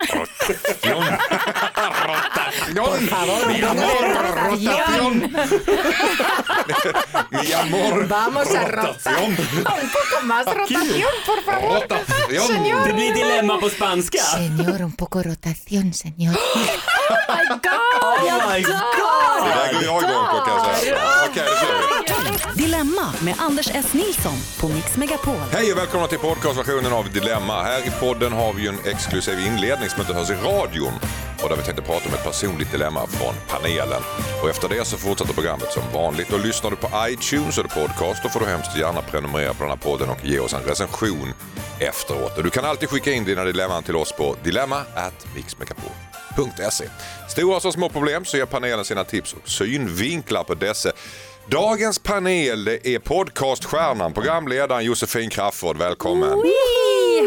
vi. Rotación. Jon. Rotación. Mi amor. Vamos a rotar. Un poco más rotación, por favor. Rotation. Det blir dilemma på spanska. Señor, un poco rotación, señor. Oh my god! Det där går jag igång på kan jag säga. Okej, då kör vi. Dilemma med Anders S. Nilsson på Mix Megapol. Hej och välkomna till podcastversionen av Dilemma. Här i podden har vi ju en exklusiv inledning som inte hörs i radion och där vi tänkte prata om ett personligt dilemma från panelen. Och efter det så fortsätter programmet som vanligt. Och lyssnar du på iTunes eller podcast då får du hemskt gärna prenumerera på den här podden och ge oss en recension efteråt. Och du kan alltid skicka in dina dilemman till oss på dilemma@mixmegapol.se. Stora som små problem så ger panelen sina tips och synvinklar på dessa. Dagens panel det är podcaststjärnan, programledaren Josefin Crafoord. Välkommen!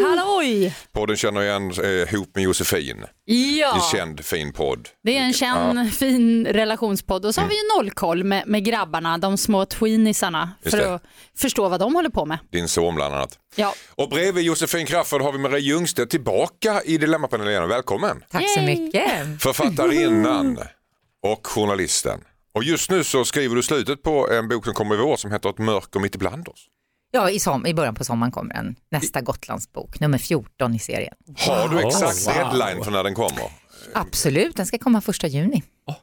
Halloj! Podden känner igen eh, ihop med Josefin. Ja, En känd fin podd. det är en känd fin relationspodd och så har vi ju nollkoll med, med grabbarna, de små tweenisarna, Just för det. att förstå vad de håller på med. Din son bland annat. Ja, Och bredvid Josefin Crafoord har vi Marie Ljungstedt tillbaka i Dilemmapanelen. Välkommen! Tack så mycket. Författarinnan och journalisten. Och just nu så skriver du slutet på en bok som kommer i vår som heter Ett mörker mitt ibland oss. Ja, i, som, i början på sommaren kommer den. Nästa Gotlandsbok, nummer 14 i serien. Har du exakt wow. deadline för när den kommer? Absolut, den ska komma första juni.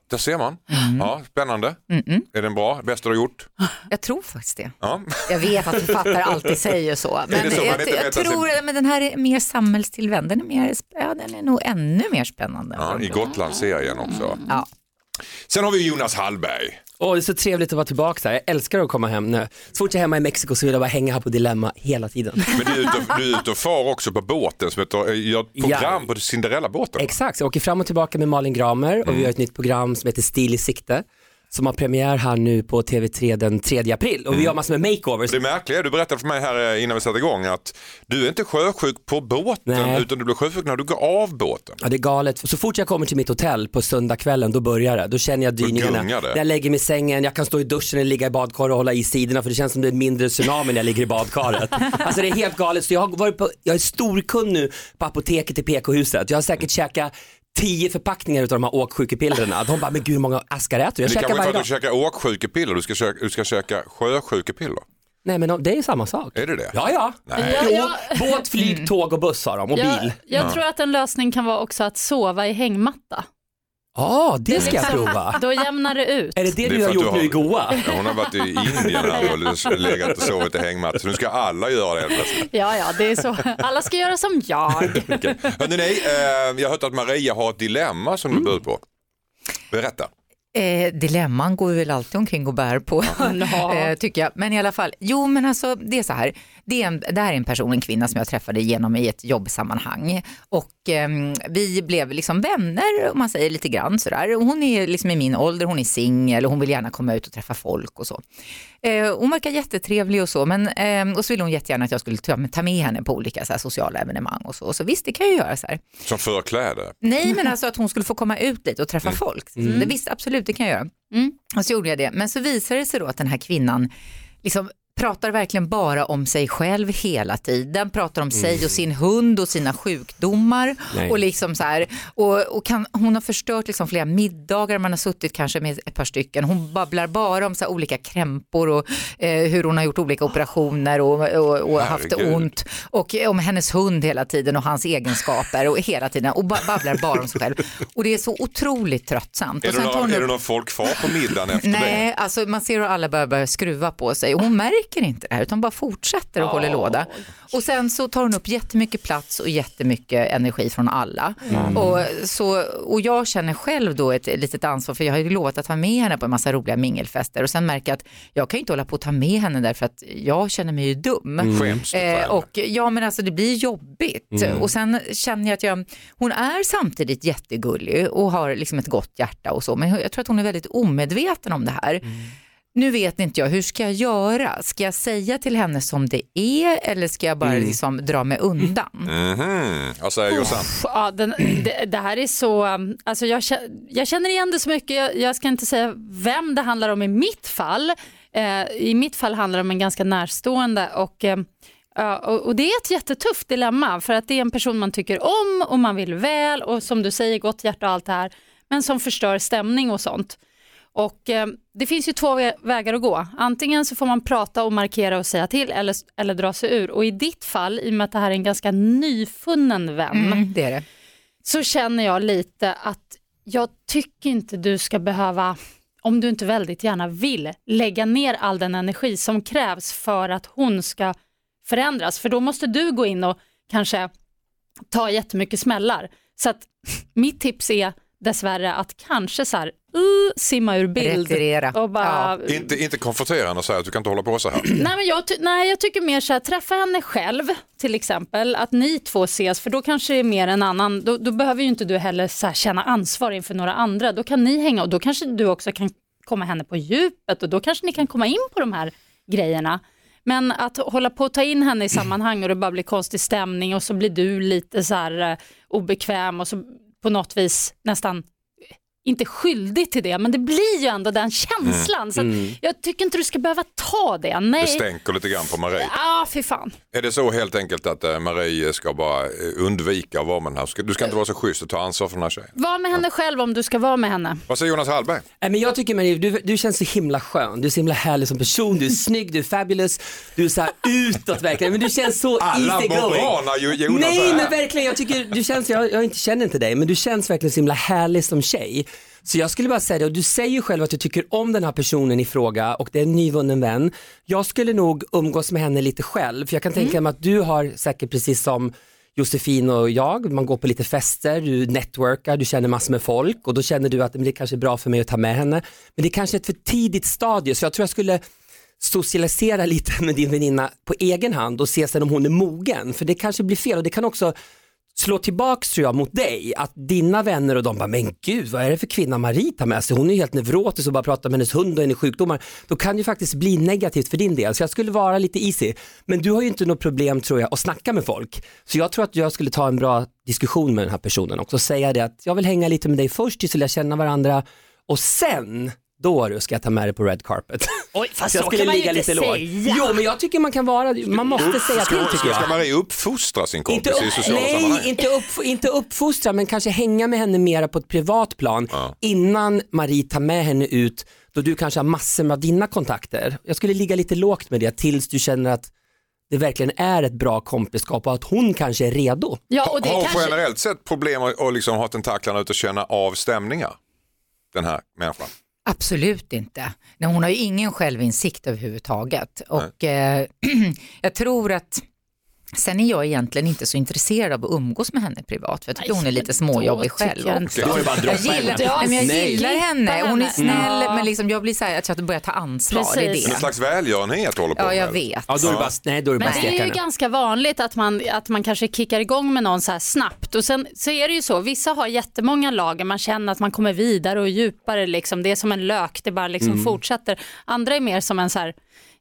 Där ser man. Ja, spännande. Mm-mm. Är den bra? Bästa du har gjort? Jag tror faktiskt det. Ja. Jag vet att författare alltid säger så. Men så jag, jag vet att tror men den här är mer samhällstillvänd. Den är, mer, ja, den är nog ännu mer spännande. Ja, I Gotlandsserien också. Ja. Sen har vi Jonas Hallberg. Åh, det är så trevligt att vara tillbaka här. Jag älskar att komma hem. Nu. Så fort jag är hemma i Mexiko så vill jag bara hänga här på Dilemma hela tiden. Men du är ute och, du är ute och far också på båten som heter, eh, gör ett program på Cinderella-båten. Exakt, jag åker fram och tillbaka med Malin Gramer och vi har ett nytt program som heter Stil i sikte som har premiär här nu på TV3 den 3 april och vi gör massor med makeovers. Det märkliga är, du berättade för mig här eh, innan vi satte igång att du är inte sjösjuk på båten Nej. utan du blir sjösjuk när du går av båten. Ja det är galet, så fort jag kommer till mitt hotell på söndagskvällen då börjar det. Då känner jag dyningarna. När jag lägger mig i sängen, jag kan stå i duschen eller ligga i badkaret och hålla i sidorna för det känns som det är mindre tsunami när jag ligger i badkaret. alltså det är helt galet, så jag har varit på, jag är storkund nu på apoteket i PK-huset. Jag har säkert käkat tio förpackningar av de här åksjukepillerna. De bara, men gud hur många askar äter du? Jag det käkar kanske inte varje att dag. du käkar åksjukepiller, du ska käka, du ska käka sjösjukepiller. Nej men det är ju samma sak. Är det det? Ja, ja. Nej. Ja, ja. Båt, flyg, tåg och buss har de och jag, bil. jag tror att en lösning kan vara också att sova i hängmatta. Ja, det ska jag prova. Då jämnar det ut. Är det det, är du har gjort du nu har- i Goa? Hon har varit i Indien här och legat och sovit i hängmatta så nu ska alla göra det. Ja, ja, det är så. Alla ska göra som jag. Hörrni, nej, eh, jag har hört att Maria har ett dilemma som du bud på. Berätta. Eh, dilemman går vi väl alltid omkring och bär på, eh, tycker jag. Men i alla fall, jo men alltså det är så här, det, är en, det här är en person, en kvinna som jag träffade igenom i ett jobbsammanhang och ehm, vi blev liksom vänner om man säger lite grann sådär. Och Hon är liksom i min ålder, hon är singel och hon vill gärna komma ut och träffa folk och så. Eh, hon verkar jättetrevlig och så, men ehm, och så ville hon jättegärna att jag skulle ta, ta med henne på olika så här, sociala evenemang och så. Och så visst, det kan jag göra så här. Som förkläde. Nej, men alltså att hon skulle få komma ut dit och träffa folk. Det visst, absolut, det kan jag göra. Mm. Och så gjorde jag det. Men så visade det sig då att den här kvinnan liksom pratar verkligen bara om sig själv hela tiden, pratar om sig och sin hund och sina sjukdomar. Nej. Och liksom så här, och, och kan, hon har förstört liksom flera middagar, man har suttit kanske med ett par stycken. Hon babblar bara om så här olika krämpor och eh, hur hon har gjort olika operationer och, och, och haft ont. Och om hennes hund hela tiden och hans egenskaper och hela tiden och ba- babblar bara om sig själv. Och det är så otroligt tröttsamt. Är det, någon, hon är det någon folk kvar på middagen efter Nej, alltså man ser hur alla börjar, börjar skruva på sig. Och hon märker märker inte det här utan bara fortsätter och håller låda. Och sen så tar hon upp jättemycket plats och jättemycket energi från alla. Och, så, och jag känner själv då ett litet ansvar för jag har ju lovat att ta med henne på en massa roliga mingelfester och sen märker jag att jag kan ju inte hålla på att ta med henne därför att jag känner mig ju dum. För Eh, och ja men alltså det blir jobbigt och sen känner jag att jag, hon är samtidigt jättegullig och har liksom ett gott hjärta och så men jag tror att hon är väldigt omedveten om det här. Nu vet inte jag, hur ska jag göra? Ska jag säga till henne som det är eller ska jag bara liksom dra mig undan? Mhm. Vad säger Jossan? Ja, den, det, det här är så, um, alltså jag, jag känner igen det så mycket, jag, jag ska inte säga vem det handlar om i mitt fall. Eh, I mitt fall handlar det om en ganska närstående och, eh, ja, och, och det är ett jättetufft dilemma för att det är en person man tycker om och man vill väl och som du säger gott hjärta och allt det här men som förstör stämning och sånt. Och eh, det finns ju två vä- vägar att gå. Antingen så får man prata och markera och säga till eller, eller dra sig ur. Och i ditt fall, i och med att det här är en ganska nyfunnen vän, Mm, det är det. så känner jag lite att jag tycker inte du ska behöva, om du inte väldigt gärna vill, lägga ner all den energi som krävs för att hon ska förändras. För då måste du gå in och kanske ta jättemycket smällar. Så att mitt tips är dessvärre att kanske så här, uh, simma ur bild. Retirera. Och bara, Inte, inte konfrontera henne och säga att du kan inte hålla på så här. Nej, men jag, nej, jag tycker mer så här, träffa henne själv till exempel, att ni två ses, för då kanske det är mer en annan, då, då behöver ju inte du heller så här, känna ansvar inför några andra, då kan ni hänga och då kanske du också kan komma henne på djupet och då kanske ni kan komma in på de här grejerna. Men att hålla på att ta in henne i sammanhang och det bara blir konstig stämning och så blir du lite så här eh, obekväm och så på något vis nästan inte skyldig till det, men det blir ju ändå den känslan. Så att jag tycker inte du ska behöva ta det. Nej. Det stänker lite grann på Marie. Ja, fy fan. Är det så helt enkelt att eh, Marie ska bara eh, undvika att vara med den här? Du ska inte vara så schysst och ta ansvar för den här tjejen. Var med henne själv om du ska vara med henne. Vad säger Jonas Hallberg? Nej, men jag tycker Marie, du, du känns så himla skön, du är så himla härlig som person, du är snygg, du är fabulous, du är så här utåt verkligen, men du känns så Alla easy going. Jo- Jonas Nej men verkligen, jag tycker du känns, jag, jag inte känner inte dig, men du känns verkligen så himla härlig som tjej. Så jag skulle bara säga det, och du säger ju själv att du tycker om den här personen i fråga och det är en nyvunnen vän. Jag skulle nog umgås med henne lite själv, för jag kan tänka mig att du har säkert precis som Josefin och jag, man går på lite fester, du networkar, du känner massor med folk och då känner du att men det kanske är bra för mig att ta med henne. Men det är kanske ett för tidigt stadie så jag tror jag skulle socialisera lite med din väninna på egen hand och se sen om hon är mogen. För det kanske blir fel och det kan också slå tillbaks tror jag mot dig, att dina vänner och de bara, men gud vad är det för kvinna Marie tar med sig? Hon är ju helt neurotisk och bara pratar med hennes hund och hennes sjukdomar. Då kan det ju faktiskt bli negativt för din del. Så jag skulle vara lite easy. Men du har ju inte något problem tror jag att snacka med folk. Så jag tror att jag skulle ta en bra diskussion med den här personen också och säga det att jag vill hänga lite med dig först tills vi lär känna varandra och sen då du ska jag ta med dig på red carpet. Oj, fast Så jag så skulle kan man ju ligga inte lite lågt. säga. Jo men jag tycker man kan vara, man måste säga till tycker jag. ska Marie uppfostra sin Inte, kompis i upp, sociala sammanhang? nej, inte, upp, inte uppfostra men kanske hänga med henne mera på ett privat plan Ja. innan Marie tar med henne ut då du kanske har massor med dina kontakter. Jag skulle ligga lite lågt med det tills du känner att det verkligen är ett bra kompiskap och att hon kanske är redo. Ja, och det Har hon kanske... generellt sett problem att att liksom ha tentaklarna ut och känna av stämningar? Den här människan. Absolut inte. Nej, hon har ju ingen självinsikt överhuvudtaget. Och eh, jag tror att Sen är jag egentligen inte så intresserad av att umgås med henne privat, för jag tycker Nej, hon är lite småjobbig själv. jag att Jag gillar. Ja, men jag nej. gillar henne, hon är henne. snäll, Ja. men liksom, jag blir så här att jag börjar ta ansvar. Det är Precis. En det. slags välgörenhet håller på Ja, med. jag vet. Ja, då är det bara, nej, då är det Men det är ju ganska vanligt att man, att man kanske kickar igång med någon så här snabbt och sen så är det ju så, vissa har jättemånga lager, man känner att man kommer vidare och djupare liksom, det är som en lök, det bara liksom Mm. fortsätter. Andra är mer som en så här,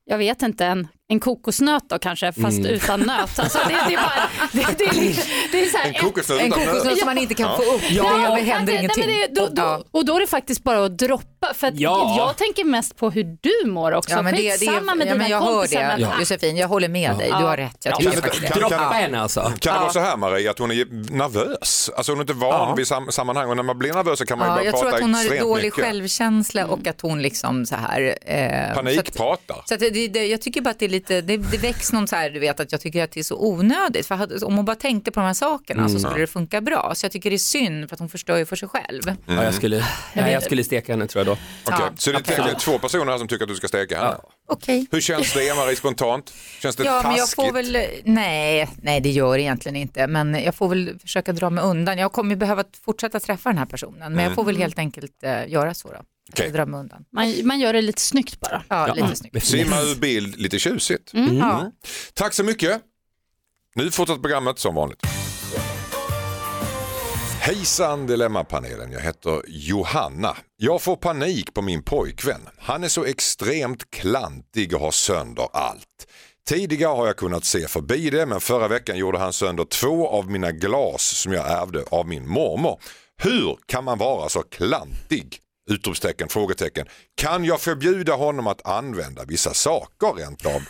jag vet inte, en, en kokosnöt då kanske, fast Mm. utan nöt. Alltså det, det är bara, det, det, är, det är så här, En kokosnöt En kokosnöt nöt. som man inte kan få upp, Ja, det händer nej, ingenting. men det, då, då, Ja. och då är det faktiskt bara att droppa. För att Ja. jag tänker mest på hur du mår också. Ja, men det, det, Skitsamma med ja, dina men jag hör kompisar. det, men- Josefin, jag håller med dig, du har rätt. Jag Ja. tycker Kan- det. kan- Droppa kan- henne alltså. Kan det vara så här Marie, att hon är nervös? Alltså hon är inte van Ja. vid sam sammanhang och när man blir nervös så kan man ju Ja, börja jag tror prata att hon har extremt dålig mycket. självkänsla och att hon liksom så här... Eh, så att- Panikpratar. Så att det, det, jag tycker bara att det är lite, det, det väcks någon så här, du vet att jag tycker att det är så onödigt. För om hon bara tänkte på de här sakerna så skulle det funka bra. Så jag tycker det är synd för att hon förstör ju för sig själv. Ja, jag, skulle, nej, jag skulle steka henne tror jag då. Okej, Ja, så det är absolut. två personer här som tycker att du ska steka henne. Okej. Hur känns det Marie spontant? Känns det Ja, taskigt? men jag får väl, nej, nej det gör det egentligen inte, men jag får väl försöka dra mig undan. Jag kommer ju behöva fortsätta träffa den här personen, men jag får väl helt enkelt eh, göra så då. Jag drar mig undan. Man, man gör det lite snyggt bara. Ja, lite snyggt. Simma ur bild, lite tjusigt. Ja. Tack så mycket. Nu fortsätter programmet som vanligt. Hejsan Dilemmapanelen, jag heter Johanna. Jag får panik på min pojkvän. Han är så extremt klantig och har sönder allt. Tidigare har jag kunnat se förbi det men förra veckan gjorde han sönder två av mina glas som jag ärvde av min mormor. Hur kan man vara så klantig? Utropstecken, frågetecken. Kan jag förbjuda honom att använda vissa saker rent av?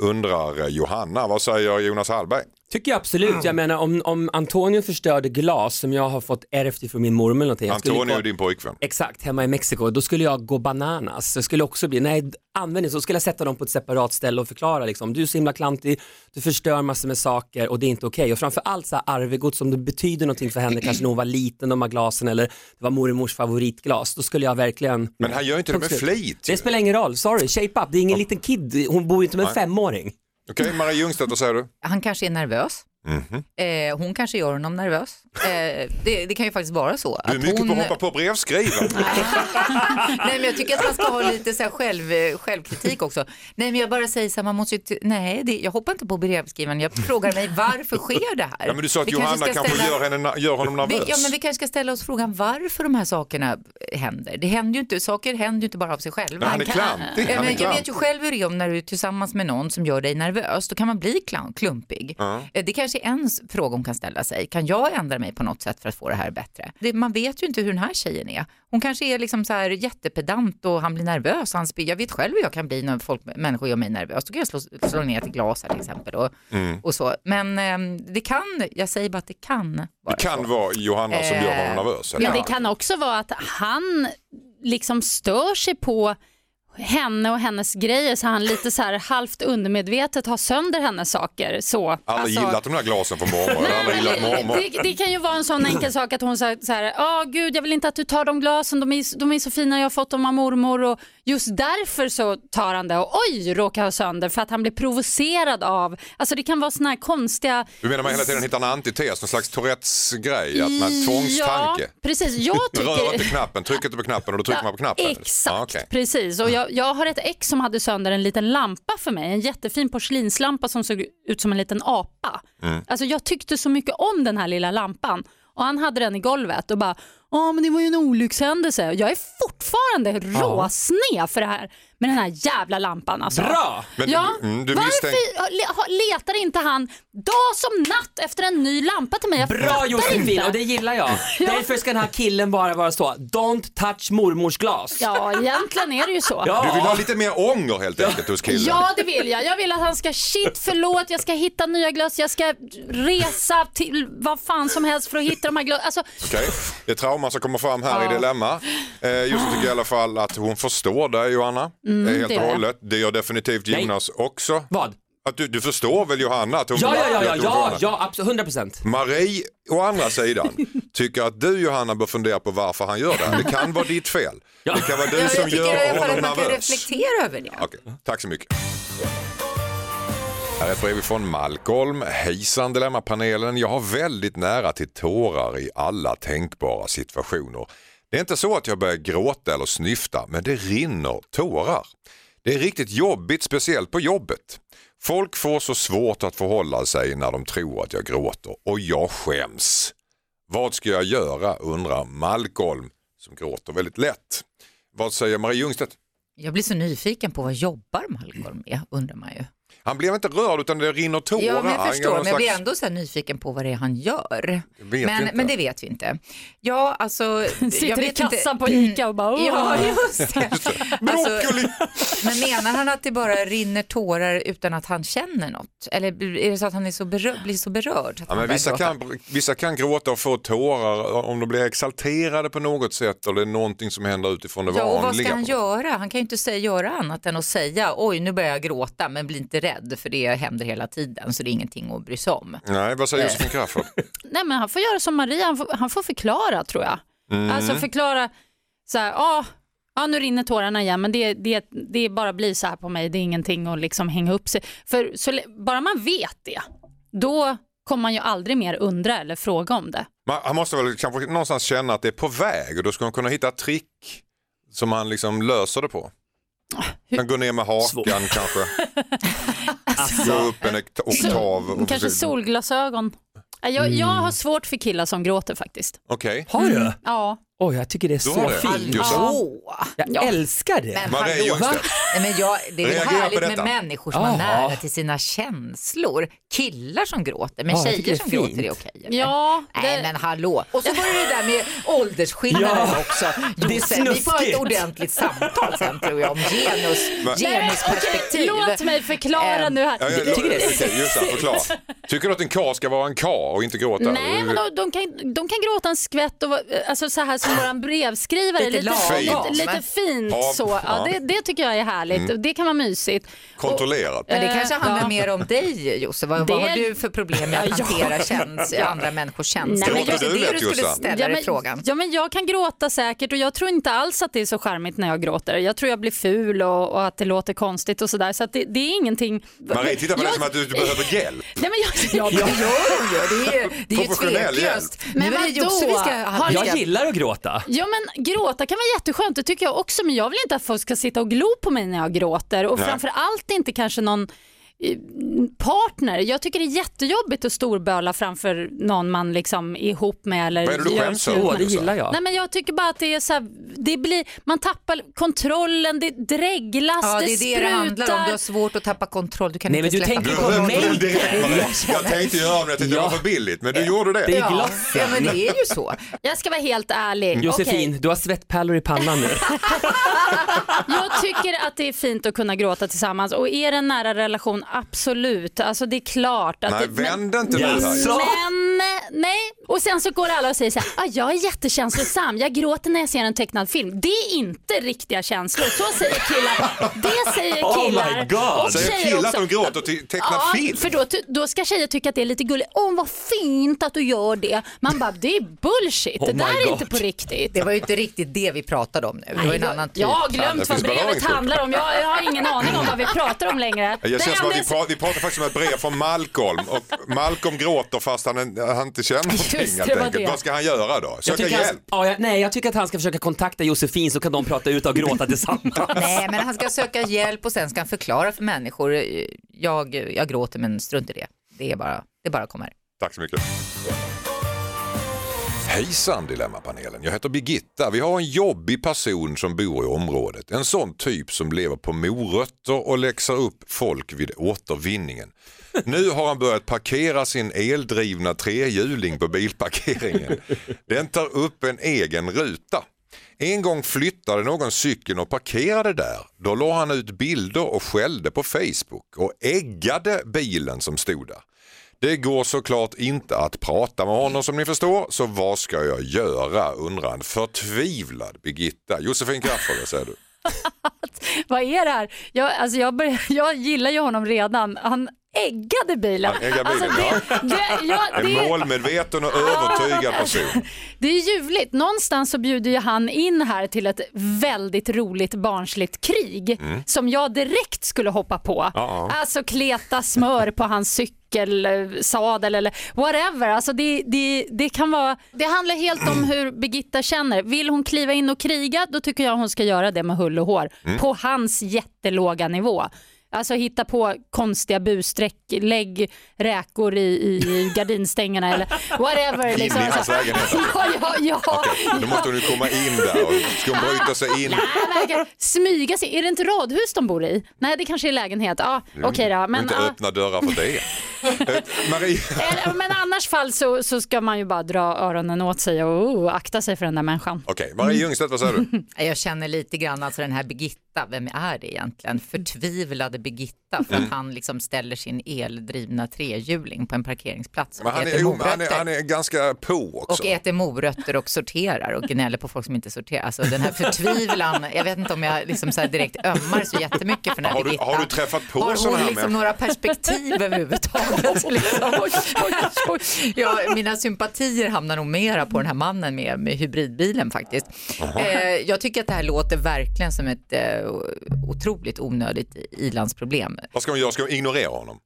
Undrar Johanna. Vad säger Jonas Hallberg? Tycker jag absolut. Jag menar om, om Antonio förstörde glas som jag har fått ärvt ifrån min mormor eller någonting. jag skulle Antonio gå- är din pojkvän. Exakt, hemma i Mexiko. Då skulle jag gå bananas. Det skulle också bli, nej använd det, så skulle jag sätta dem på ett separat ställe och förklara liksom, du är så himla klantig, du förstör massor med saker och det är inte okej. Och framför allt så här arvegods som det betyder någonting för henne, kanske när hon var liten, de här glasen eller det var mormors favoritglas, då skulle jag verkligen Men han gör inte det med slut. flit. Det spelar ingen roll, sorry, shape up, det är ingen liten kid, hon bor ju inte med en femåring. Okej, Marie Ljungstedt, vad säger du? Han kanske är nervös. Mhm. Eh, hon kanske gör honom nervös. Eh, det, det kan ju faktiskt vara så. Du är mycket hon... på att hoppa på brevskrivaren. Nej men jag tycker att man ska ha lite så själv, eh, självkritik också. Nej men jag bara säger så här, man måste ju, nej det, jag hoppar inte på brevskrivaren, jag frågar mig varför sker det här? Ja, men du sa att Vi Johanna kanske ställa- gör, henne, gör honom nervös. vi, ja, men vi kanske ska ställa oss frågan varför de här sakerna händer. Det händer ju inte, saker händer ju inte bara av sig själva. Han är klantig. Ja, men jag vet ju själv hur det är om när du är tillsammans med någon som gör dig nervös. Då kan man bli klumpig. Eh, Det kanske är en fråga hon kan ställa sig. Kan jag ändra mig på något sätt för att få det här bättre? Det, man vet ju inte hur den här tjejen är. Hon kanske är liksom så här jättepedant och han blir nervös. Han spyr. Jag vet själv hur jag kan bli när folk, människor gör mig nervös. Då kan jag slå, slå ner ett glas här till exempel. Och, Mm. och så. Men ehm, det kan, jag säger bara att det kan vara Det kan så. vara Johanna som gör honom nervös. eller? Men det kan också vara att han liksom stör sig på henne och hennes grejer så han lite så här halvt undermedvetet har sönder hennes saker. Så. Aldrig Alltså- gillat de där glasen från mormor. Aldrig gillat mormor. Det, det kan ju vara en sån enkel sak att hon säger så här, ja gud jag vill inte att du tar de glasen, de är, de är så fina, jag har fått dem av mormor och just därför så tar han det och oj råkar ha sönder för att han blir provocerad av, alltså det kan vara såna här konstiga Du menar man hela tiden hittar en antites, någon slags Tourettes grej, att man tvångstanke. Ja, precis. Jag Rör inte tycker... knappen, tryck inte på knappen och då trycker man på knappen. Exakt, Ja, okej. precis. Och jag, jag har ett ex som hade sönder en liten lampa för mig, en jättefin porslinslampa som såg ut som en liten apa. Mm. Alltså jag tyckte så mycket om den här lilla lampan och han hade den i golvet och bara Ja men det var ju en olyckshändelse. Jag är fortfarande råsned för det här med den här jävla lampan alltså. Bra! Men Ja, du, mm, du varför letar inte han dag som natt efter en ny lampa till mig? Jag Bra Josefin och det gillar jag. Därför ska den här killen bara vara så, don't touch mormors glas. Ja egentligen är det ju så. Ja. Du vill ha lite mer ånger helt enkelt hos killen. Ja det vill jag. Jag vill att han ska shit förlåt, jag ska hitta nya glas, jag ska resa till vad fan som helst för att hitta de här glasen. Alltså, Okej, Det är trauma som kommer fram här Ja. i Dilemma. Eh, Just tycker i alla fall att hon förstår dig Johanna, Mm, eh, helt det och gör jag. hållet. Det gör definitivt Nej. Jonas också. Vad? Att du, du förstår väl Johanna? Att hon Ja, ja, ja, att ja, hon ja, förvånar. ja absolut, 100 procent. Marie å andra sidan tycker att du Johanna bör fundera på varför han gör det här. Det kan vara ditt fel. Ja. Det kan vara du Ja, som tycker i gör alla fall honom att man kan nervös. reflektera över det. Okej, tack så mycket. Här är ett brev från Malcolm. Hejsan Dilemmapanelen. Jag har väldigt nära till tårar i alla tänkbara situationer. Det är inte så att jag börjar gråta eller snyfta, men det rinner tårar. Det är riktigt jobbigt, speciellt på jobbet. Folk får så svårt att förhålla sig när de tror att jag gråter och jag skäms. Vad ska jag göra undrar Malcolm som gråter väldigt lätt. Vad säger Marie Ljungstedt? Jag blir så nyfiken på vad jobbar Malcolm med, undrar man ju. Han blev inte rörd utan det rinner tårar. Ja, men jag Han förstår, gör men jag någon blir slags- ändå så här nyfiken på vad det är han gör. Men, men det vet vi inte. Ja, alltså... sitter jag i vet kassan inte. på ICA och bara "Åh." Ja, just det. Alltså, men menar han att det bara rinner tårar utan att han känner något? Eller är det så att han är så berö- blir så berörd? så Att Ja, men vissa, gråta? kan, vissa kan gråta och få tårar om de blir exalterade på något sätt eller det är någonting som händer utifrån det Ja, och vad vanliga. ska han göra? Han kan ju inte säga, göra annat än att säga oj nu börjar jag gråta men blir inte rädd för det händer hela tiden så det är ingenting att bry sig om. Nej, vad säger Josefin Crafoord? Nej men han får göra som Maria, han får, han får förklara tror jag. Mm. Alltså förklara så här, ja, ja nu rinner tårarna igen men det, det, det bara blir så här på mig, det är ingenting att liksom hänga upp sig. För så, bara man vet det, då kommer man ju aldrig mer undra eller fråga om det. Man, han måste väl kanske någonstans känna att det är på väg och då ska han kunna hitta trick som han liksom löser det på. Kan gå ner med hakan Svårt. kanske. Gå upp en okt- oktav. och Kanske försöka- solglasögon. Ja, Jag, jag har svårt för killar som gråter faktiskt. Okej. Har du? Ja. Oj, jag tycker det är så det? fint. Just det. Åh. Jag Ja. älskar det. Men Maria hallå, Ljungstedt. Nej, men jag, det är väl Reagera på härligt med detta. människor som har nära till sina känslor. Killar som gråter, men Ja, jag tycker tjejer det är som fint. gråter är okej. eller? Ja, Nej det- men hallå. Och så var det det där med åldersskillnaden Ja, också. det är Josef, vi får ha ett snuskigt. ordentligt samtal sen tror jag om genus, Men- genusperspektiv. Låt mig förklara Ehm, nu här. Ja, jag, Jag tycker det är okej, just det, förklara. Tycker du att en kar ska vara en kar och inte gråta? Nej, men de, de, kan, de kan gråta en skvätt och vara- alltså så här som våran brevskrivare. Lite lite, lite, lite fint Ja, så. ja. Det, det tycker jag är härligt. Det kan vara mysigt. Kontrollerat. Men det kanske handlar ja. mer om dig Josef. Vad, Det- vad har du för problem med att hantera käns- andra människors känslor? Det kanske det du lätt, skulle ställa Ja dig men, frågan. ja, men jag kan gråta säkert och jag tror inte alls att det är så charmigt när jag gråter. Jag tror jag blir ful och, och att det låter konstigt och sådär. Så att det, det är ingenting. Marie, titta på det Jag- som att du, du behöver hjälp. Nej, men jag, Ja, det gör hon ju. Det är ju, det är ju tveklöst. Men vadå? Jag gillar att gråta. Ja men gråta kan vara jätteskönt, det tycker jag också men jag vill inte att folk ska sitta och glo på mig när jag gråter och Nej. framför allt inte kanske någon partner. Jag tycker det är jättejobbigt att storböla framför någon man liksom är ihop med eller Vad är det du gör skäms över? Det gillar jag. Nej men jag tycker bara att det är så här, det blir, man tappar kontrollen, det dreglas, Ja, det är det sprutar. det handlar om. Du har svårt att tappa kontroll. Du kan Nej, inte men du tänker Du på mig. Jag tänkte göra det, men jag tyckte det var för billigt. Men du gjorde det. Det är Ja, glassen. ja, men det är ju så. Jag ska vara helt ärlig. Josefin, Okej. du har svettpärlor i pannan nu. Jag tycker att det är fint att kunna gråta tillsammans och är det en nära relation, absolut. Alltså det är klart. Att Nej, det, vänd inte nu. Jaså? Men nej, och sen så går alla och säger så här, ah, jag är jättekänslosam, jag gråter när jag ser en tecknad film. Det är inte riktiga känslor, så säger killar. Det säger Oh my killar. God. och Säger killar att de gråter till tecknad Ja, film? för då, då ska tjejer tycka att det är lite gulligt. Åh vad fint att du gör det. Man bara, det är bullshit. Oh det där är God. inte på riktigt. Det var ju inte riktigt det vi pratade om nu. Det var en annan typ. Jag har Det glömt vad brevet handlar om. Jag, jag har ingen aning om vad vi pratar om längre. Det känns som att vi, pratar, vi pratar faktiskt om ett brev från Malcolm och Malcolm gråter fast han, han inte känner någonting Just det, helt enkelt. det. Vad ska han göra då? Jag Söka tycker, han, hjälp? ja, jag, nej, jag tycker att han ska försöka kontakta Josefin så kan de prata ut och gråta tillsammans. Nej, men han ska söka hjälp och sen ska han förklara för människor. eh, Jag, jag gråter men strunt i det. Det är bara, det bara kommer. Tack så mycket. Hejsan Dilemmapanelen, jag heter Birgitta. Vi har en jobbig person som bor i området. En sån typ som lever på morötter och läxar upp folk vid återvinningen. Nu har han börjat parkera sin eldrivna trehjuling på bilparkeringen. Den tar upp en egen ruta. En gång flyttade någon cykeln och parkerade där. Då la han ut bilder och skällde på Facebook och äggade bilen som stod där. Det går såklart inte att prata med honom som ni förstår, så vad ska jag göra undrar en förtvivlad Birgitta. Josefin Crafoord, vad säger du? Vad är det här? Jag, alltså jag, börjar, jag gillar ju honom redan. Han äggade bilen. Han äggade bilen, alltså det, det, ja, En målmedveten och övertygad person. det är ljuvligt. Någonstans så bjuder ju han in här till ett väldigt roligt barnsligt krig Mm. som jag direkt skulle hoppa på. Ja. Alltså kleta smör på hans cykelsadel eller whatever. Alltså det, det, det, kan vara, det handlar helt om hur Birgitta känner. Vill hon kliva in och kriga då tycker jag hon ska göra det med hull och hår Mm. på hans jättelåga nivå. Alltså hitta på konstiga busstreck, lägg räkor i, i gardinstängerna eller whatever. In i liksom. hans lägenhet. Ja, ja, ja. Okej, då måste hon ju komma in där och ska hon bryta sig in. Nej, Smyga sig. Är det inte radhus de bor i? Nej, det kanske är lägenhet. Ja, okej då. Men inte ja. öppna dörrar för det. Marie, Eller, men annars fall så, så ska man ju bara dra öronen åt sig och oh, akta sig för den där människan. okej, Marie Ljungstedt, vad säger du? Jag känner lite grann alltså den här Birgitta, vem är det egentligen? Förtvivlade Birgitta för att han liksom ställer sin eldrivna trehjuling på en parkeringsplats och Men han, äter är, jo, han, är, morötter. han är ganska på också. Och äter morötter och sorterar och gnäller på folk som inte sorterar. Alltså den här förtvivlan, jag vet inte om jag liksom så direkt ömmar så jättemycket för den här Har du- Birgitta. har du träffat på Har hon här liksom människor? några perspektiv överhuvudtaget? Liksom? Ja, mina sympatier hamnar nog mera på den här mannen med, med hybridbilen faktiskt. Eh, jag tycker att det här låter verkligen som ett eh, otroligt onödigt ilandsproblem. Vad ska hon göra? Ska hon ignorera honom?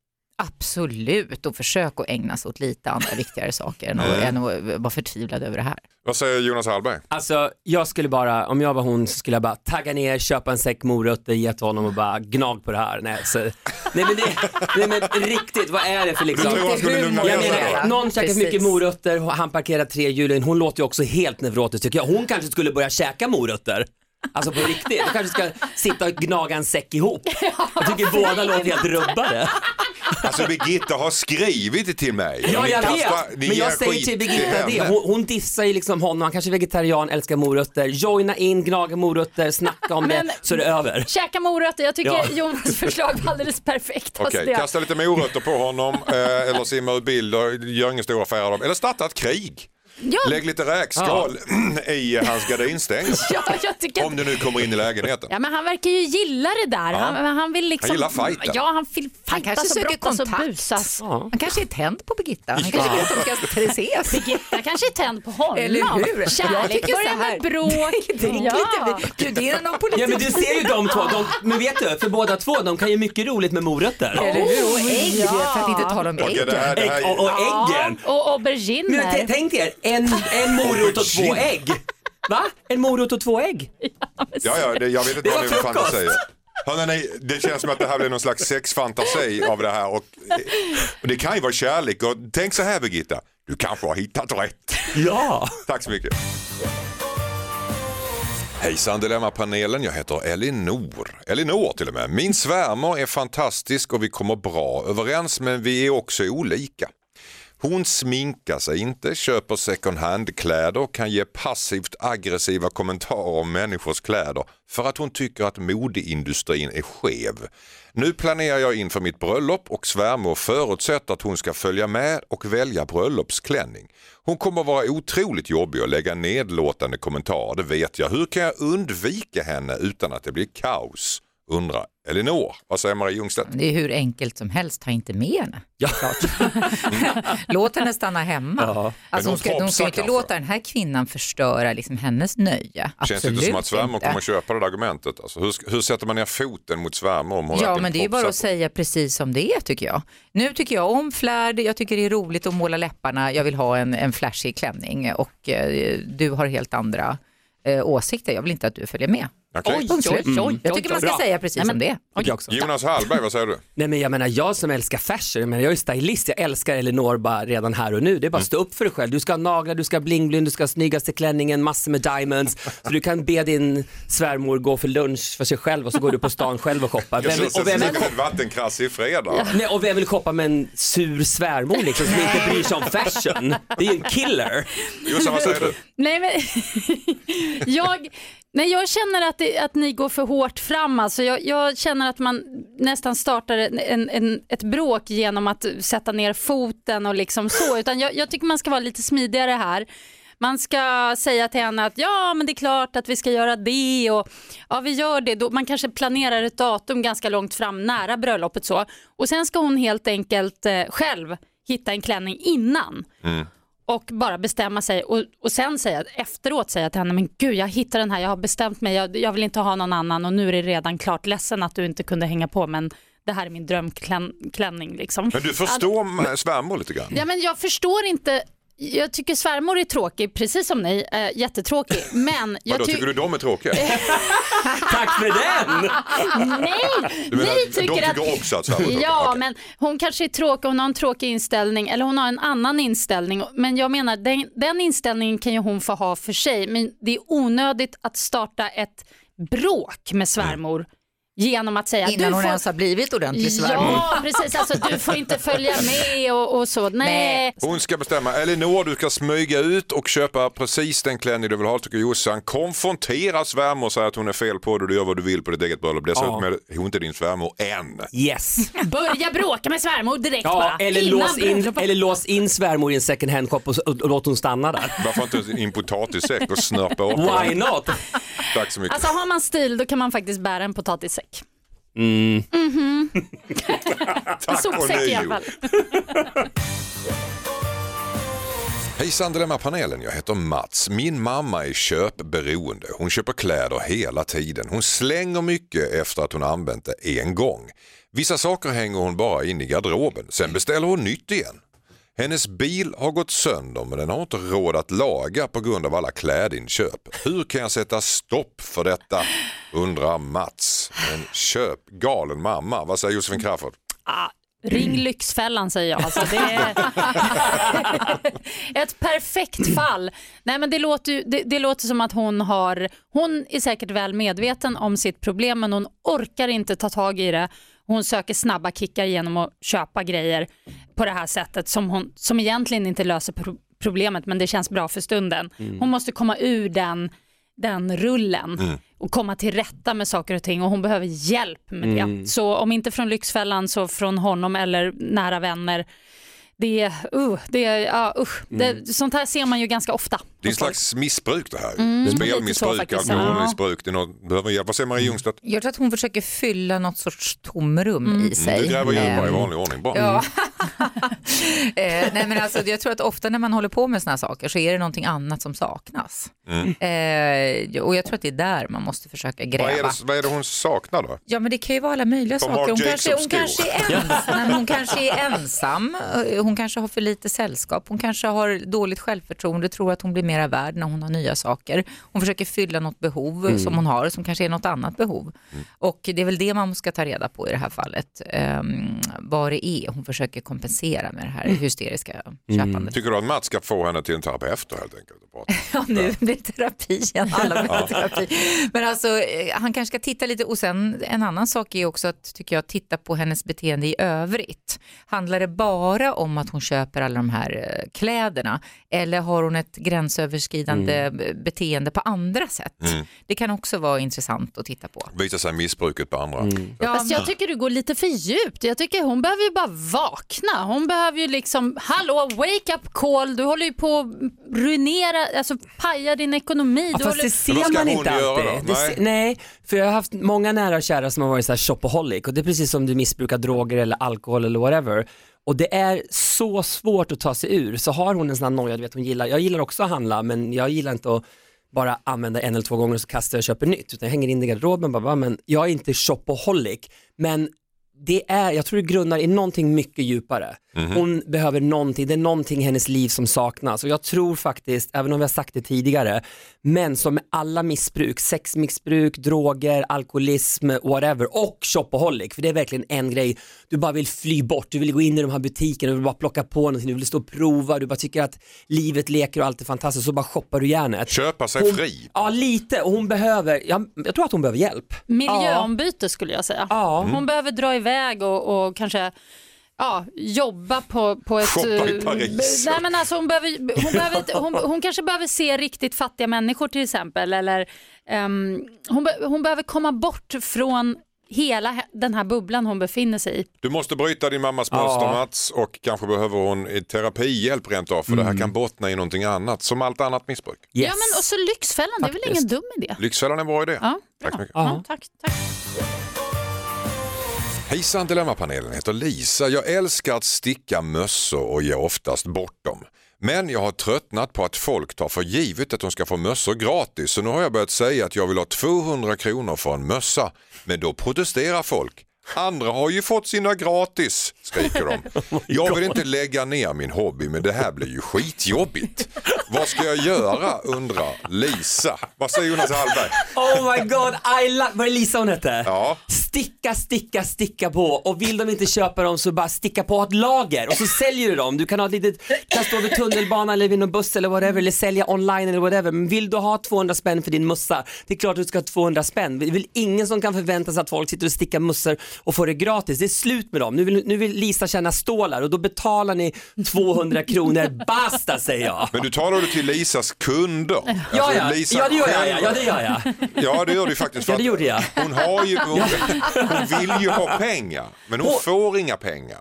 Absolut, och försök att ägna sig åt lite andra viktigare saker än att, Mm. än att vara förtvivlad över det här. Vad säger Jonas Hallberg? Alltså jag skulle bara, om jag var hon så skulle jag bara tagga ner, köpa en säck morötter, ge till honom och bara gnag på det här. Nej, så, nej, men, det, nej men riktigt, vad är det för liksom? Du Jag menar, någon käkar för mycket morötter, han parkerar trehjulen, hon låter ju också helt neurotisk tycker jag. Hon kanske skulle börja käka morötter. Alltså på riktigt, de kanske ska sitta och gnaga en säck ihop. Jag tycker båda låter helt rubbade. Alltså Birgitta har skrivit det till mig. Ja jag vet, men jag ger säger till Birgitta det. Hon, hon dissar ju liksom honom, han kanske är vegetarian, älskar morötter. Joina in, gnaga morötter, snacka om Men- det så är det över. Käka morötter, jag tycker Ja. Jonas förslag var alldeles perfekt. Okej, det- kasta lite morötter på honom eh, eller simma ut bilder, gör ingen stor affär av dem. Eller starta ett krig. Ja. Lägg lite räkskal i hans gardinstäng. Ja, Om du nu kommer in i lägenheten. Ja men han verkar ju gilla det där. Han, han vill liksom... Han gillar fighten. Ja han vill Han kanske söker kontakt. Ja. Han kanske är tänd på Birgitta. Han kanske vill att de ska ses. Birgitta kanske är tänd på honom. Eller hur? Kärlek börjar med bråk. Det är ja. är någon politik. Ja men du ser ju de två, de, men vet du, för båda två, de kan ju mycket roligt med morötter. Eller hur? Och ägg, Ja. för att inte tala om Okej, ägg. det här, det Ägg, här, och, och äggen. Och Men auberginer. tänk er, en, en morot och två ägg. Va? En morot och två ägg? ja, ja, det, jag vet inte Det vad var det är för frukost. fantasi. Hörrni, det känns som att det här blir någon slags sexfantasi av det här. Och, och det kan ju vara kärlek. Och tänk så här Birgitta, du kanske har hittat rätt. Ja. Tack så mycket. Hejsan Dilemmapanelen, jag heter Elinor. Elinor till och med. Min svärmor är fantastisk och vi kommer bra överens men vi är också olika. Hon sminkar sig inte, köper second hand-kläder och kan ge passivt aggressiva kommentarer om människors kläder för att hon tycker att modeindustrin är skev. Nu planerar jag inför mitt bröllop och svärmor förutsätter att hon ska följa med och välja bröllopsklänning. Hon kommer vara otroligt jobbig och lägga nedlåtande kommentarer, det vet jag. Hur kan jag undvika henne utan att det blir kaos? Undrar Elinor. Vad säger Marie Ljungstedt? Det är hur enkelt som helst, ta inte med henne. Ja. Låt henne stanna hemma. Ja. Alltså, Men hon ska, hon ska inte låta den här kvinnan förstöra liksom hennes nöje. Känns Absolut det inte som att svärmor kommer köpa det där argumentet? Alltså, hur, hur sätter man ner foten mot svärmor om hon Ja, men det är bara att säga precis som det är tycker jag. Nu tycker jag om flärd, jag tycker det är roligt att måla läpparna, jag vill ha en, en flashig klänning och eh, du har helt andra eh, åsikter, jag vill inte att du följer med. Okej. Punkt slut. Mm. Jag tycker man ska Bra. säga precis som det är. Jag också. Jonas Hallberg, vad säger du? Nej men jag menar jag som älskar fashion, jag, menar, jag är stylist, jag älskar Elinor bara redan här och nu. Det är bara att stå upp för dig själv. Du ska ha naglar, du ska ha bling-bling, du ska ha snyggaste klänningen, massor med diamonds. Så du kan be din svärmor gå för lunch för sig själv och så går du på stan själv och shoppar. Vem, känner och, vem, en vattenkrass i fredag. nej, och vem vill shoppa med en sur svärmor liksom, som inte bryr sig om fashion? Det är ju en killer. Jossan, vad säger du? Nej, men jag, nej, jag känner att, det, att ni går för hårt fram. Alltså, jag, jag känner att man nästan startar en, en, ett bråk genom att sätta ner foten och liksom så. Utan jag, jag tycker man ska vara lite smidigare här. Man ska säga till henne att ja men det är klart att vi ska göra det och ja vi gör det. Då, man kanske planerar ett datum ganska långt fram nära bröllopet så. Och sen ska hon helt enkelt eh, själv hitta en klänning innan mm och bara bestämma sig och, och sen säga efteråt säga till henne, men gud jag hittar den här, jag har bestämt mig, jag, jag vill inte ha någon annan och nu är det redan klart, ledsen att du inte kunde hänga på men det här är min drömklänning. Liksom. Men du förstår att... svärmor lite grann? Ja, men jag förstår inte, jag tycker svärmor är tråkig, precis som ni, äh, jättetråkig. Men jag Vadå, ty- tycker du de är tråkiga? Tack för den! Nej, Du menar, ni de tycker tycker att... också att svärmor är tråkiga? Ja, Okej. men hon kanske är tråkig, hon har en tråkig inställning eller hon har en annan inställning. Men jag menar, den, den inställningen kan ju hon få ha för sig. Men det är onödigt att starta ett bråk med svärmor genom att säga Innan du hon får... ens har blivit ordentlig svärmor. Ja, precis. Alltså, du får inte följa med och, och så. Nej. Hon ska bestämma. Elinor, du ska smyga ut och köpa precis den klänning du vill ha tycker Jossan. Konfrontera svärmor och säga att hon är fel på det. Du gör vad du vill på ditt eget bröllop. Dessutom Ja. är hon inte din svärmor än. Yes. Börja bråka med svärmor direkt Ja, bara. eller Innan lås, in, eller lås in svärmor i en second hand shop och, och, och låt hon stanna där. Varför inte in potatissäck och snörpa upp Why den? not? Tack så mycket. Alltså har man stil då kan man faktiskt bära en potatissäck. Mm. En sopsäck i alla fall. Hejsan Dilemma-panelen, jag heter Mats. Min mamma är köpberoende. Hon köper kläder hela tiden. Hon slänger mycket efter att hon använt det en gång. Vissa saker hänger hon bara in i garderoben, sen beställer hon nytt igen. Hennes bil har gått sönder men den har inte råd att laga på grund av alla klädinköp. Hur kan jag sätta stopp för detta? Undrar Mats. En köpgalen mamma. Vad säger Josefin Crafoord? Ah, ring Lyxfällan säger jag. Alltså, det är ett perfekt fall. Nej, men det, låter, det, det låter som att hon har, hon är säkert väl medveten om sitt problem men hon orkar inte ta tag i det. Hon söker snabba kickar genom att köpa grejer på det här sättet som, hon, som egentligen inte löser pro- problemet men det känns bra för stunden. Hon måste komma ur den, den rullen och komma till rätta med saker och ting och hon behöver hjälp med det. Så om inte från Lyxfällan så från honom eller nära vänner. Det, uh, det, ja, usch. det, sånt här ser man ju ganska ofta. Det är en slags missbruk det här. Mm, Spelmissbruk, alkoholmissbruk. Det är något, behöver hjälp. Vad säger Marie Ljungstedt? Jag tror att hon försöker fylla något sorts tomrum i sig. Du gräver djupare i Ehm, vanlig ordning. Bra. Ja. eh, nej men alltså, jag tror att ofta när man håller på med såna här saker så är det någonting annat som saknas. Eh, och jag tror att det är där man måste försöka Mm. Vad, är gräva. det, vad är det hon saknar då? Ja men det kan ju vara alla möjliga På saker. Kanske, kanske är hon kanske är ensam, eh, hon kanske har för lite sällskap, hon kanske har dåligt självförtroende, tror att hon blir mera värd när hon har nya saker. Hon försöker fylla något behov Mm. som hon har som kanske är något annat behov. Och det är väl det man ska ta reda på i det här fallet, um, vad det är hon försöker kompensera med det här Mm. hysteriska köpandet. Tycker du att Mats ska få henne till en terapeut då helt enkelt? Ja, nu blir det terapi igen. Alla vill ha terapi. Men alltså, eh, han kanske ska titta lite och sen en annan sak är också att tycker jag, titta på hennes beteende i övrigt. Handlar det bara om att hon köper alla de här eh, kläderna eller har hon ett gränsöverskridande b- beteende på andra sätt? Det kan också vara intressant att titta på. Visa sig missbruket på andra. Ja, Fast jag tycker du går lite för djupt. Jag tycker hon behöver ju bara vakna. Hon behöver ju liksom, hallå, wake up call. Du håller ju på att ruinera, alltså paja din ekonomi. Ja, du fast håller... det ser man inte alltid. Nej. se- nej, för jag har haft många nära och kära som har varit så här shopaholic och det är precis som du missbrukar droger eller alkohol eller whatever. Och det är så svårt att ta sig ur. Så har hon en sån här noja, du vet hon gillar, jag gillar också att handla men jag gillar inte att bara använda en eller två gånger och så kastar jag och köper nytt. Utan jag hänger in det i garderoben, bara, bara, men jag är inte shopaholic. Men det är, jag tror det grundar i någonting mycket djupare. Hon behöver någonting, det är någonting i hennes liv som saknas och jag tror faktiskt, även om vi har sagt det tidigare, men som med alla missbruk, sexmissbruk, droger, alkoholism, whatever och shopaholic, för det är verkligen en grej, du bara vill fly bort, du vill gå in i de här butikerna, du vill bara plocka på någonting, du vill stå och prova, du bara tycker att livet leker och allt är fantastiskt, så bara shoppar du järnet. Köpa sig Hon, fri. Ja, lite och hon behöver, jag, jag tror att hon behöver hjälp. Miljöombyte skulle jag säga. Ja. Hon behöver dra iväg och, och kanske ja, jobba på, på ett... Shoppa i eh, Paris. Nej, men alltså, hon, behöver, hon, behöver, inte- hon, hon kanske behöver se riktigt fattiga människor till exempel. Eller, ehm, hon, be, hon behöver komma bort från hela he- den här bubblan hon befinner sig i. Du måste bryta din mammas mönster Mats och kanske behöver hon i terapihjälp rent av för det här kan bottna i någonting annat som allt annat missbruk. Yes. Ja men och så Lyxfällan, det är väl ingen dum idé? Lyxfällan är en bra idé. Ja, Tack så mycket. Ja, tack, tack. Hejsan Dilemmapanelen heter Lisa. Jag älskar att sticka mössor och ger oftast bort dem. Men jag har tröttnat på att folk tar för givet att de ska få mössor gratis så nu har jag börjat säga att jag vill ha 200 kronor för en mössa. Men då protesterar folk. Andra har ju fått sina gratis, skriker de. Jag vill inte lägga ner min hobby men det här blir ju skitjobbigt. Vad ska jag göra undrar Lisa. Vad säger Jonas Hallberg? Oh my god, I love, var det Lisa hon hette? Ja. sticka, sticka, sticka på och vill de inte köpa dem så bara sticka på ett lager och så säljer du dem. Du kan ha ett litet, kan stå vid tunnelbanan eller vid någon buss eller whatever eller sälja online eller whatever. Men vill du ha 200 spänn för din mussa, det är klart att du ska ha 200 spänn. Det är väl ingen som kan förvänta sig att folk sitter och stickar mussor och får det gratis. Det är slut med dem. Nu vill, nu vill Lisa tjäna stålar och då betalar ni 200 kronor. Basta säger jag. Men du talar du till Lisas kunder? Ja, Alltså, ja. Lisa ja, det gör jag. själv- Ja, det gör jag. Ja, det gör du faktiskt. för Ja, det gjorde jag. Hon, har ju, hon, hon vill ju ha pengar, men hon Hon- får inga pengar.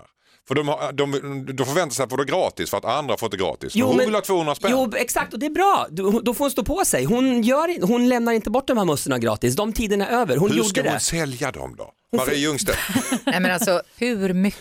För de, har, de, de förväntar sig att få det gratis för att andra har fått det gratis. Men hon vill ha 200 spänn. Jo, exakt och det är bra. Då får hon stå på sig. Hon, gör, hon lämnar inte bort de här mussorna gratis. De tiderna är över. Hon Hur gjorde ska det. hon sälja dem då? Marie Ljungstedt. Nej men alltså hur mycket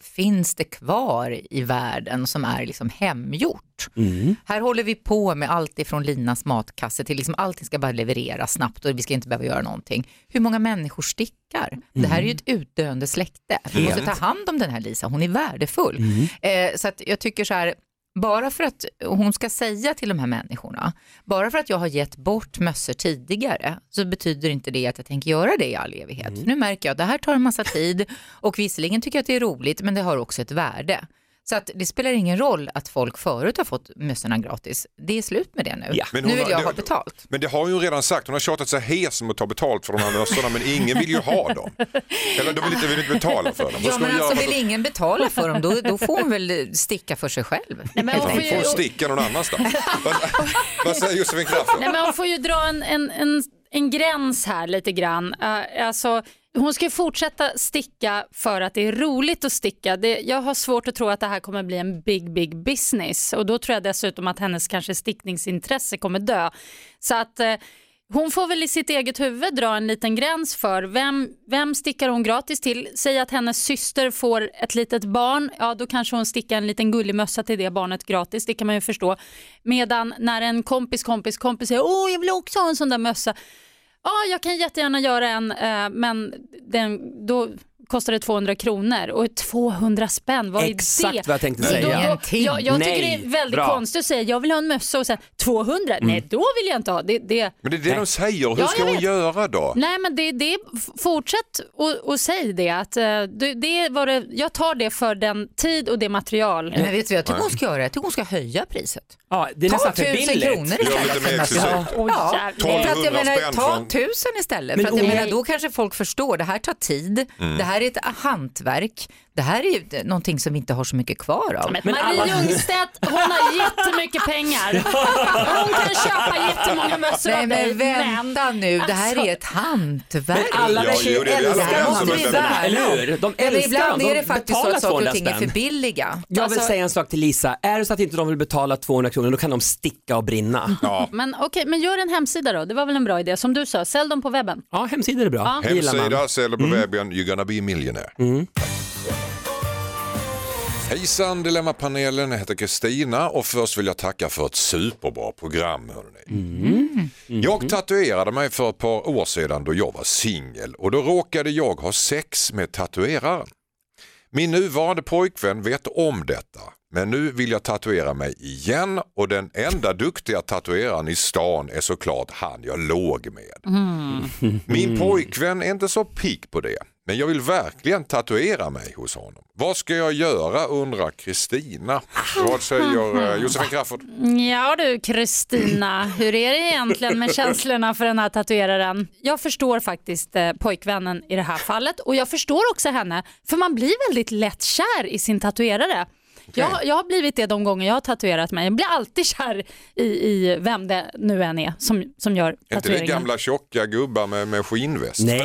finns det kvar i världen som är liksom hemgjort? Mm. Här håller vi på med allt ifrån Linas matkasse till liksom allting ska bara levereras snabbt och vi ska inte behöva göra någonting. Hur många människor stickar? Det här är ju ett utdöende släkte. Vi måste ta hand om den här Lisa, hon är värdefull. Eh, så jag tycker så här, bara för att hon ska säga till de här människorna, bara för att jag har gett bort mössor tidigare så betyder inte det att jag tänker göra det i all evighet. För nu märker jag att det här tar en massa tid och visserligen tycker jag att det är roligt men det har också ett värde. Så att det spelar ingen roll att folk förut har fått mössorna gratis. Det är slut med det nu. Ja. Men nu hon vill har- jag ha betalt. Men det har ju redan sagt, hon har tjatat sig hes om att ta betalt för de här mössorna men ingen vill ju ha dem. Eller de vill inte, vill inte betala för dem. Ja men hon göra alltså vill ingen betala för dem då, då får hon väl sticka för sig själv. Nej, men hon får Hon ju, får sticka någon annanstans. vad, vad säger Josefin Crafoord? nej, men hon får ju dra en, en, en, en gräns här lite grann. Uh, alltså, hon ska ju fortsätta sticka för att det är roligt att sticka. Det, jag har svårt att tro att det här kommer bli en big, big business och då tror jag dessutom att hennes kanske stickningsintresse kommer dö. Så att eh, hon får väl i sitt eget huvud dra en liten gräns för vem, vem stickar hon gratis till. Säg att hennes syster får ett litet barn, ja då kanske hon stickar en liten gullig mössa till det barnet gratis, det kan man ju förstå. Medan när en kompis kompis kompis säger åh jag vill också ha en sån där mössa, ja jag kan jättegärna göra en eh, men den, då kostar det 200 kronor och 200 spänn, vad är Exakt det? vad jag tänkte Då- säga. då- Ingenting. Jag, jag tycker Nej, det är väldigt bra. konstigt att säga jag vill ha en mössa och sen 200, nej då vill jag inte ha det. det Men det är det de säger, hur Ja, ska hon göra då? Nej men det, det fortsätt och, och säg det att eh, det, det var det, jag tar det för den tid och det material. Men vet du vad jag tycker hon ska göra? Jag tycker hon ska höja priset. Ja, det är Ta nästan för tusen billigt. kronor istället. Ja, jävlar. för att jag 1200 menar, spänn ta tusen istället. Men för att jag oh, menar, nej. då kanske folk förstår, det här tar tid, Mm. det här är ett hantverk, det här är ju någonting som vi inte har så mycket kvar av. Men Men Marie alla- Ljungstedt, hon har jättemycket pengar. Hon kan köpa jättemånga mössor Nej av dig. men vänta nu, det här Alltså- är ett hantverk. Men alla Ja, tjejer jo, det är det alla älskar de vet här som eller hur? De men älskar ibland dem, är det de faktiskt så att saker 200 och ting är för billiga. Jag vill Alltså- säga en sak till Lisa, är det så att inte de vill betala 200 kronor då kan de sticka och brinna. Ja. Men okej, men gör en hemsida då. Det var väl en bra idé. Som du sa, sälj dem på webben. Ja, hemsidor är bra. Ja. Hemsida, säljer på webben, you're gonna be millionaire. Hejsan Dilemmapanelen, jag heter Kristina och först vill jag tacka för ett superbra program. Hörrni. Jag tatuerade mig för ett par år sedan då jag var singel och då råkade jag ha sex med tatueraren. Min nuvarande pojkvän vet om detta men nu vill jag tatuera mig igen och den enda duktiga tatueraren i stan är såklart han jag låg med. Min pojkvän är inte så pigg på det, men jag vill verkligen tatuera mig hos honom. Vad ska jag göra undrar Kristina. Vad säger eh, Josefin Crafoord? Ja du Kristina, hur är det egentligen med känslorna för den här tatueraren? Jag förstår faktiskt eh, pojkvännen i det här fallet och jag förstår också henne för man blir väldigt lätt kär i sin tatuerare. Jag, jag har blivit det de gånger jag har tatuerat mig. Jag blir alltid kär i, i vem det nu än är som, som gör Är inte det tatueringen. gamla tjocka gubbar med, med skinnväst? Nej.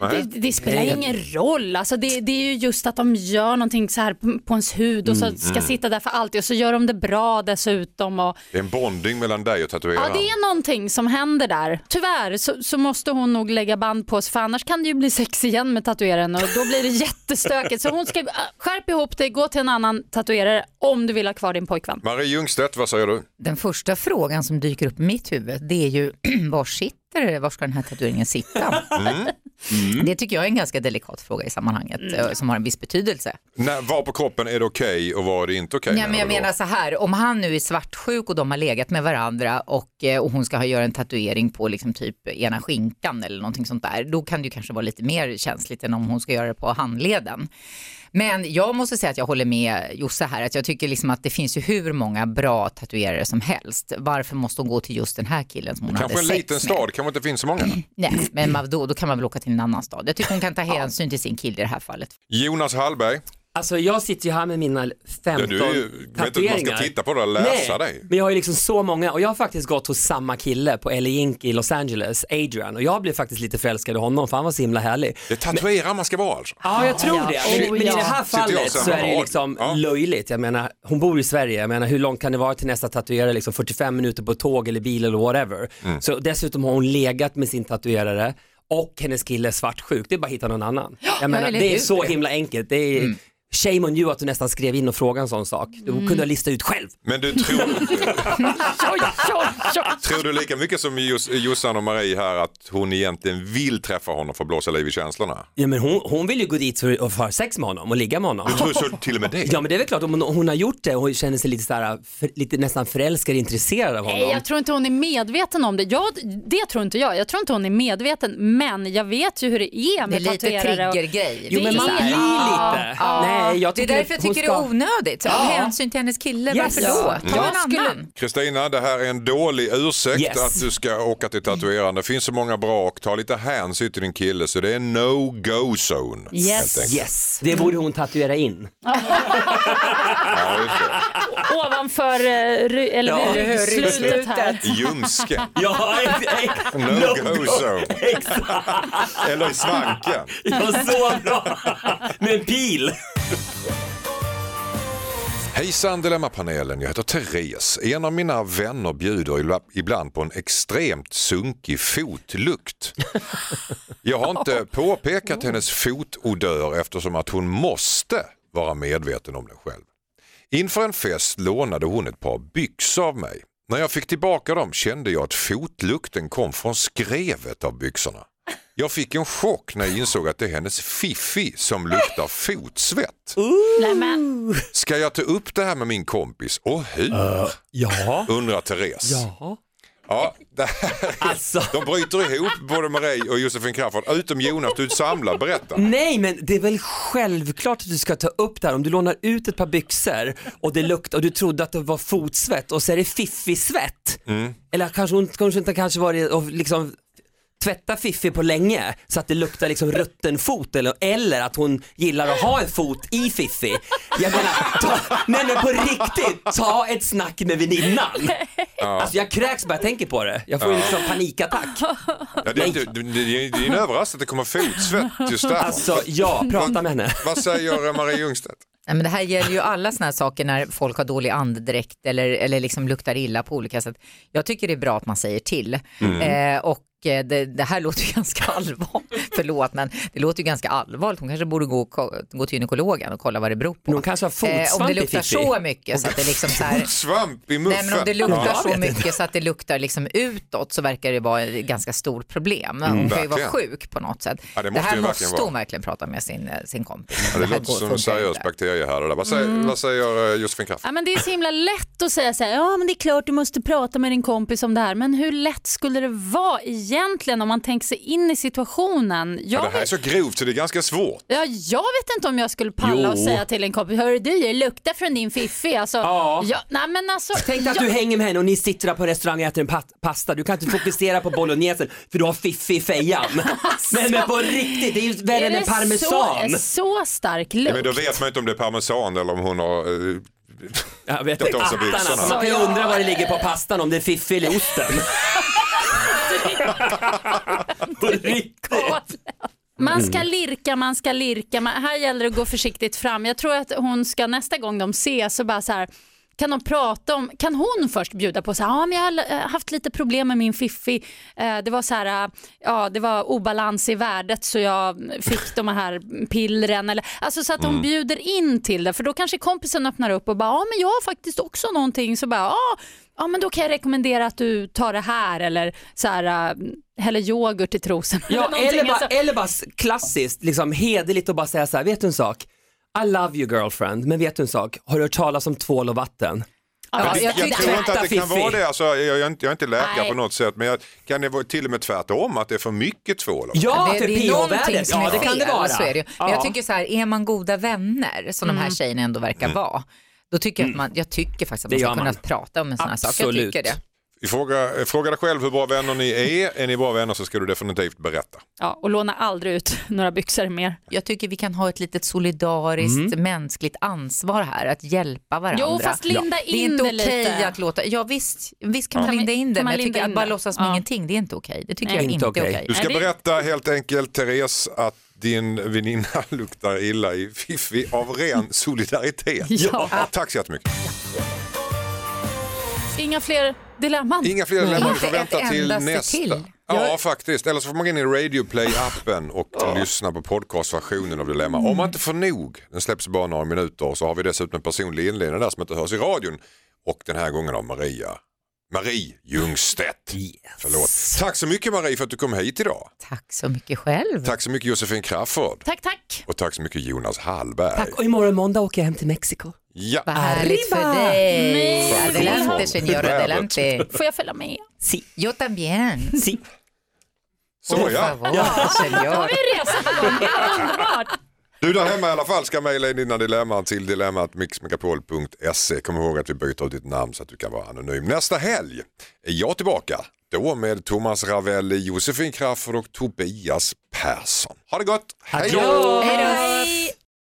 Det, Nej. det spelar Nej. ingen roll. Alltså det, det är ju just att de gör någonting så här på, på ens hud och så Mm, ska sitta där för alltid och så gör de det bra dessutom. Och, Det är en bonding mellan dig och tatueraren. ja, det är någonting som händer där. Tyvärr så, så måste hon nog lägga band på sig för annars kan det ju bli sex igen med tatueraren och då blir det jättestökigt. Så hon ska äh, skärpa ihop dig, gå till en annan tatuerare om du vill ha kvar din pojkvän. Marie Ljungstedt, vad säger du? Den första frågan som dyker upp i mitt huvud det är ju var sitter det? Var ska den här tatueringen sitta? Det tycker jag är en ganska delikat fråga i sammanhanget eh, som har en viss betydelse. När, var på kroppen är det okej och var är det inte okej? Nej, men jag menar så här, om han nu är svartsjuk och de har legat med varandra och, eh, och hon ska ha göra en tatuering på liksom typ ena skinkan eller någonting sånt där, då kan det ju kanske vara lite mer känsligt än om hon ska göra det på handleden. Men jag måste säga att jag håller med Josse här, att jag tycker liksom att det finns ju hur många bra tatuerare som helst. Varför måste hon gå till just den här killen som hon Kanske hade en sex liten med? stad, kanske inte finns så många. Nej, men då, då kan man väl åka till en annan stad. Jag tycker hon kan ta hänsyn till sin kille i det här fallet. Jonas Hallberg, Alltså jag sitter ju här med mina 15 Ja, du är ju- vet inte att man ska titta på det och läsa Nej, dig. men jag har ju liksom så många och jag har faktiskt gått hos samma kille på LA Ink i Los Angeles, Adrian, och jag blev faktiskt lite förälskad i honom för han var så himla härlig. det är tatuerare man ska vara alltså. Ja, jag tror det. Men, oh, men i det här fallet så är det liksom Ja. löjligt. Jag menar, hon bor i Sverige, jag menar hur långt kan det vara till nästa tatuerare, liksom 45 minuter på tåg eller bil eller whatever. Mm. Så dessutom har hon legat med sin tatuerare och hennes kille är svartsjuk, det är bara att hitta någon annan. Jag menar, det är så himla enkelt. Det är, Shame on you att du nästan skrev in och frågade en sån sak. Du kunde ha listat ut själv. Men du tror, tror du lika mycket som Jos, Jossan och Marie här att hon egentligen vill träffa honom för att blåsa liv i känslorna? Ja, men hon, hon vill ju gå dit för att ha sex med honom och ligga med honom. Du tror så till och med det? Ja men det är väl klart om hon, hon har gjort det och hon känner sig lite, sådär, för, lite nästan förälskad, intresserad av honom. Nej, jag tror inte hon är medveten om det. Jag, det tror inte jag. Jag tror inte hon är medveten, men jag vet ju hur det är Det är med lite tatuerare. och- triggergrej. Jo men man Det blir lite. Nej, jag Det är därför jag tycker det är ska- onödigt. Av hänsyn till hennes kille, Yes. varför då? Ta Jag en skulle- annan. Kristina, det här är en dålig ursäkt Yes. att du ska åka till tatueraren. Det finns så många bra och ta lite hänsyn till din kille så det är no-go zone. Yes. Yes, det borde hon tatuera in. Ja. Ovanför eh, eller Ja, ryggslutet här. Ljumsken, Ja, exakt. no-go zone. Eller i svanken. Ja, så bra. Med en pil. Hejsan Dilemmapanelen, jag heter Therese. En av mina vänner bjuder ibla- ibland på en extremt sunkig fotlukt. Jag har inte påpekat hennes fotodör eftersom att hon måste vara medveten om den själv. Inför en fest lånade hon ett par byxor av mig. När jag fick tillbaka dem kände jag att fotlukten kom från skrevet av byxorna. Jag fick en chock när jag insåg att det är hennes fiffi som luktar fotsvett. Ska jag ta upp det här med min kompis och hur? Ja. Undrar Therese. Ja. Ja, här, Alltså. de bryter ihop både Marie och Josefin Crafoord. Utom Jonas, du samlar, berätta. Nej men det är väl självklart att du ska ta upp det här om du lånar ut ett par byxor och det luktar och du trodde att det var fotsvett och så är det fiffisvett. Eller kanske hon kanske inte kanske varit och liksom tvätta Fiffi på länge så att det luktar liksom rutten fot eller, eller att hon gillar att ha en fot i Fiffi. Jag menar, ta, nej men på riktigt, ta ett snack med väninnan. Alltså jag kräks bara jag tänker på det. Jag får ju liksom panikattack. Ja, det, är inte, det, det, det är en överraskning att det kommer fotsvett just där. Alltså ja, prata med henne. Vad säger Marie Ljungstedt? Nej, men det här gäller ju alla såna här saker när folk har dålig andedräkt eller, eller liksom luktar illa på olika sätt. Jag tycker det är bra att man säger till. Eh, och det, det här låter ju ganska allvarligt, förlåt men det låter ju ganska allvarligt. Hon kanske borde gå, gå till gynekologen och kolla vad det beror på. Hon kanske har Eh, fotsvamp om det i luktar så mycket så att det liksom så här Svamp i muffen. Nej men om det luktar Ja, så mycket så att det luktar liksom utåt så verkar det vara ett ganska stort problem. Hon kan ju vara sjuk på något sätt. Ja, det det, måste här ju verkligen måste vara. hon verkligen prata med sin, eh, sin kompis. Ja, det här låter som en seriös inte. bakterie här. Det där. Vad säger, vad säger eh, Josefin Crafoord? ja, men det är så himla lätt att säga så här, ja men det är klart du måste prata med din kompis om det här, men hur lätt skulle det vara egentligen om man tänker sig in i situationen? Ja, Jag, det här är så grovt så det är ganska svårt. ja, jag vet inte om jag skulle palla och Jo. säga till en kompis, hörru du, det luktar från din fiffi. Alltså, Ja. nej, men alltså, Tänk dig att du hänger med henne och ni sitter där på restaurang och äter en pat- pasta. Du kan inte fokusera på bolognesen för du har fiffi i fejan. Men, men på riktigt, det är ju värre än en så, parmesan. så stark Ja, lukt? men då vet man inte om det är parmesan eller om hon har... eh, Jag vet inte. alltså. Man kan ju undra vad det ligger på pastan, om det är fiffi eller osten. på riktigt. Man ska lirka, man ska lirka. Man, här gäller det att gå försiktigt fram. Jag tror att hon ska nästa gång de ses så bara så här kan de prata om, kan hon först bjuda på så här, ja men jag har eh, haft lite problem med min fiffi, Eh, det var så här, eh, ja det var obalans i värdet så jag fick de här pillren eller, alltså så att hon bjuder in till det för då kanske kompisen öppnar upp och bara, ja men jag har faktiskt också någonting så bara, ja ja men då kan jag rekommendera att du tar det här eller så här, häller yoghurt i trosen. Ja, någonting. eller bara, Alltså, eller bara klassiskt, liksom hederligt och bara säga så här, vet du en sak? I love you girlfriend, men vet du en sak? Har du hört talas om tvål och vatten? Ja, jag, jag tror inte att det kan vara det, alltså, jag, jag, är inte, jag är inte läkare Nej. på något sätt, men jag, kan det vara till och med tvärtom, att det är för mycket tvål? Ja, det, för det är någonting som Ja, är det kan det vara. Så är det. Men Ja. jag tycker så här, är man goda vänner, som de här tjejerna ändå verkar vara, då tycker jag att man, jag tycker faktiskt att man ska kunna man. prata om en sån här sak. Jag tycker det. Fråga, fråga dig själv hur bra vänner ni är. Är ni bra vänner så ska du definitivt berätta. ja, och låna aldrig ut några byxor mer. Jag tycker vi kan ha ett litet solidariskt mänskligt ansvar här, att hjälpa varandra. Jo fast linda det är in inte okej lite. att låta, ja visst, visst kan man Kan vi- linda in det, man men jag tycker in att bara låtsas som Ja. ingenting, det är inte okej. Det tycker Nej. jag Inte inte är okej. okej. Du ska berätta helt enkelt Therese att din väninna luktar illa i Fiffi av ren solidaritet. Ja. Tack så jättemycket. Inga fler dilemman. Inga fler dilemman, du får vänta till nästa. till. Ja, faktiskt. Eller så får man gå in i Radio Play-appen och lyssna på podcastversionen av Dilemma. Om man inte får nog, den släpps bara några minuter, så har vi dessutom en personlig inledning där som inte hörs i radion. Och den här gången av Maria. Marie Ljungstedt. Förlåt. Tack så mycket Marie för att du kom hit idag. Tack så mycket själv. Tack så mycket Josefin Crafoord. Tack tack. Och tack så mycket Jonas Hallberg. Tack och imorgon måndag åker jag hem till Mexiko. Ja. Vad härligt för dig. Nej. Adelante, señora, adelante. Får jag följa med? Si, Yo también. si. Så Por ja. favor, señor. Vi reser på gång, underbart. Du där hemma i alla fall ska mejla in dina dilemman till dilemmatmixmegapol.se. Kom ihåg att vi byter ut ditt namn så att du kan vara anonym. Nästa helg är jag tillbaka. Då med Thomas Ravelli, Josefin Crafoord och Tobias Persson. Ha det gott! Då! Hej då.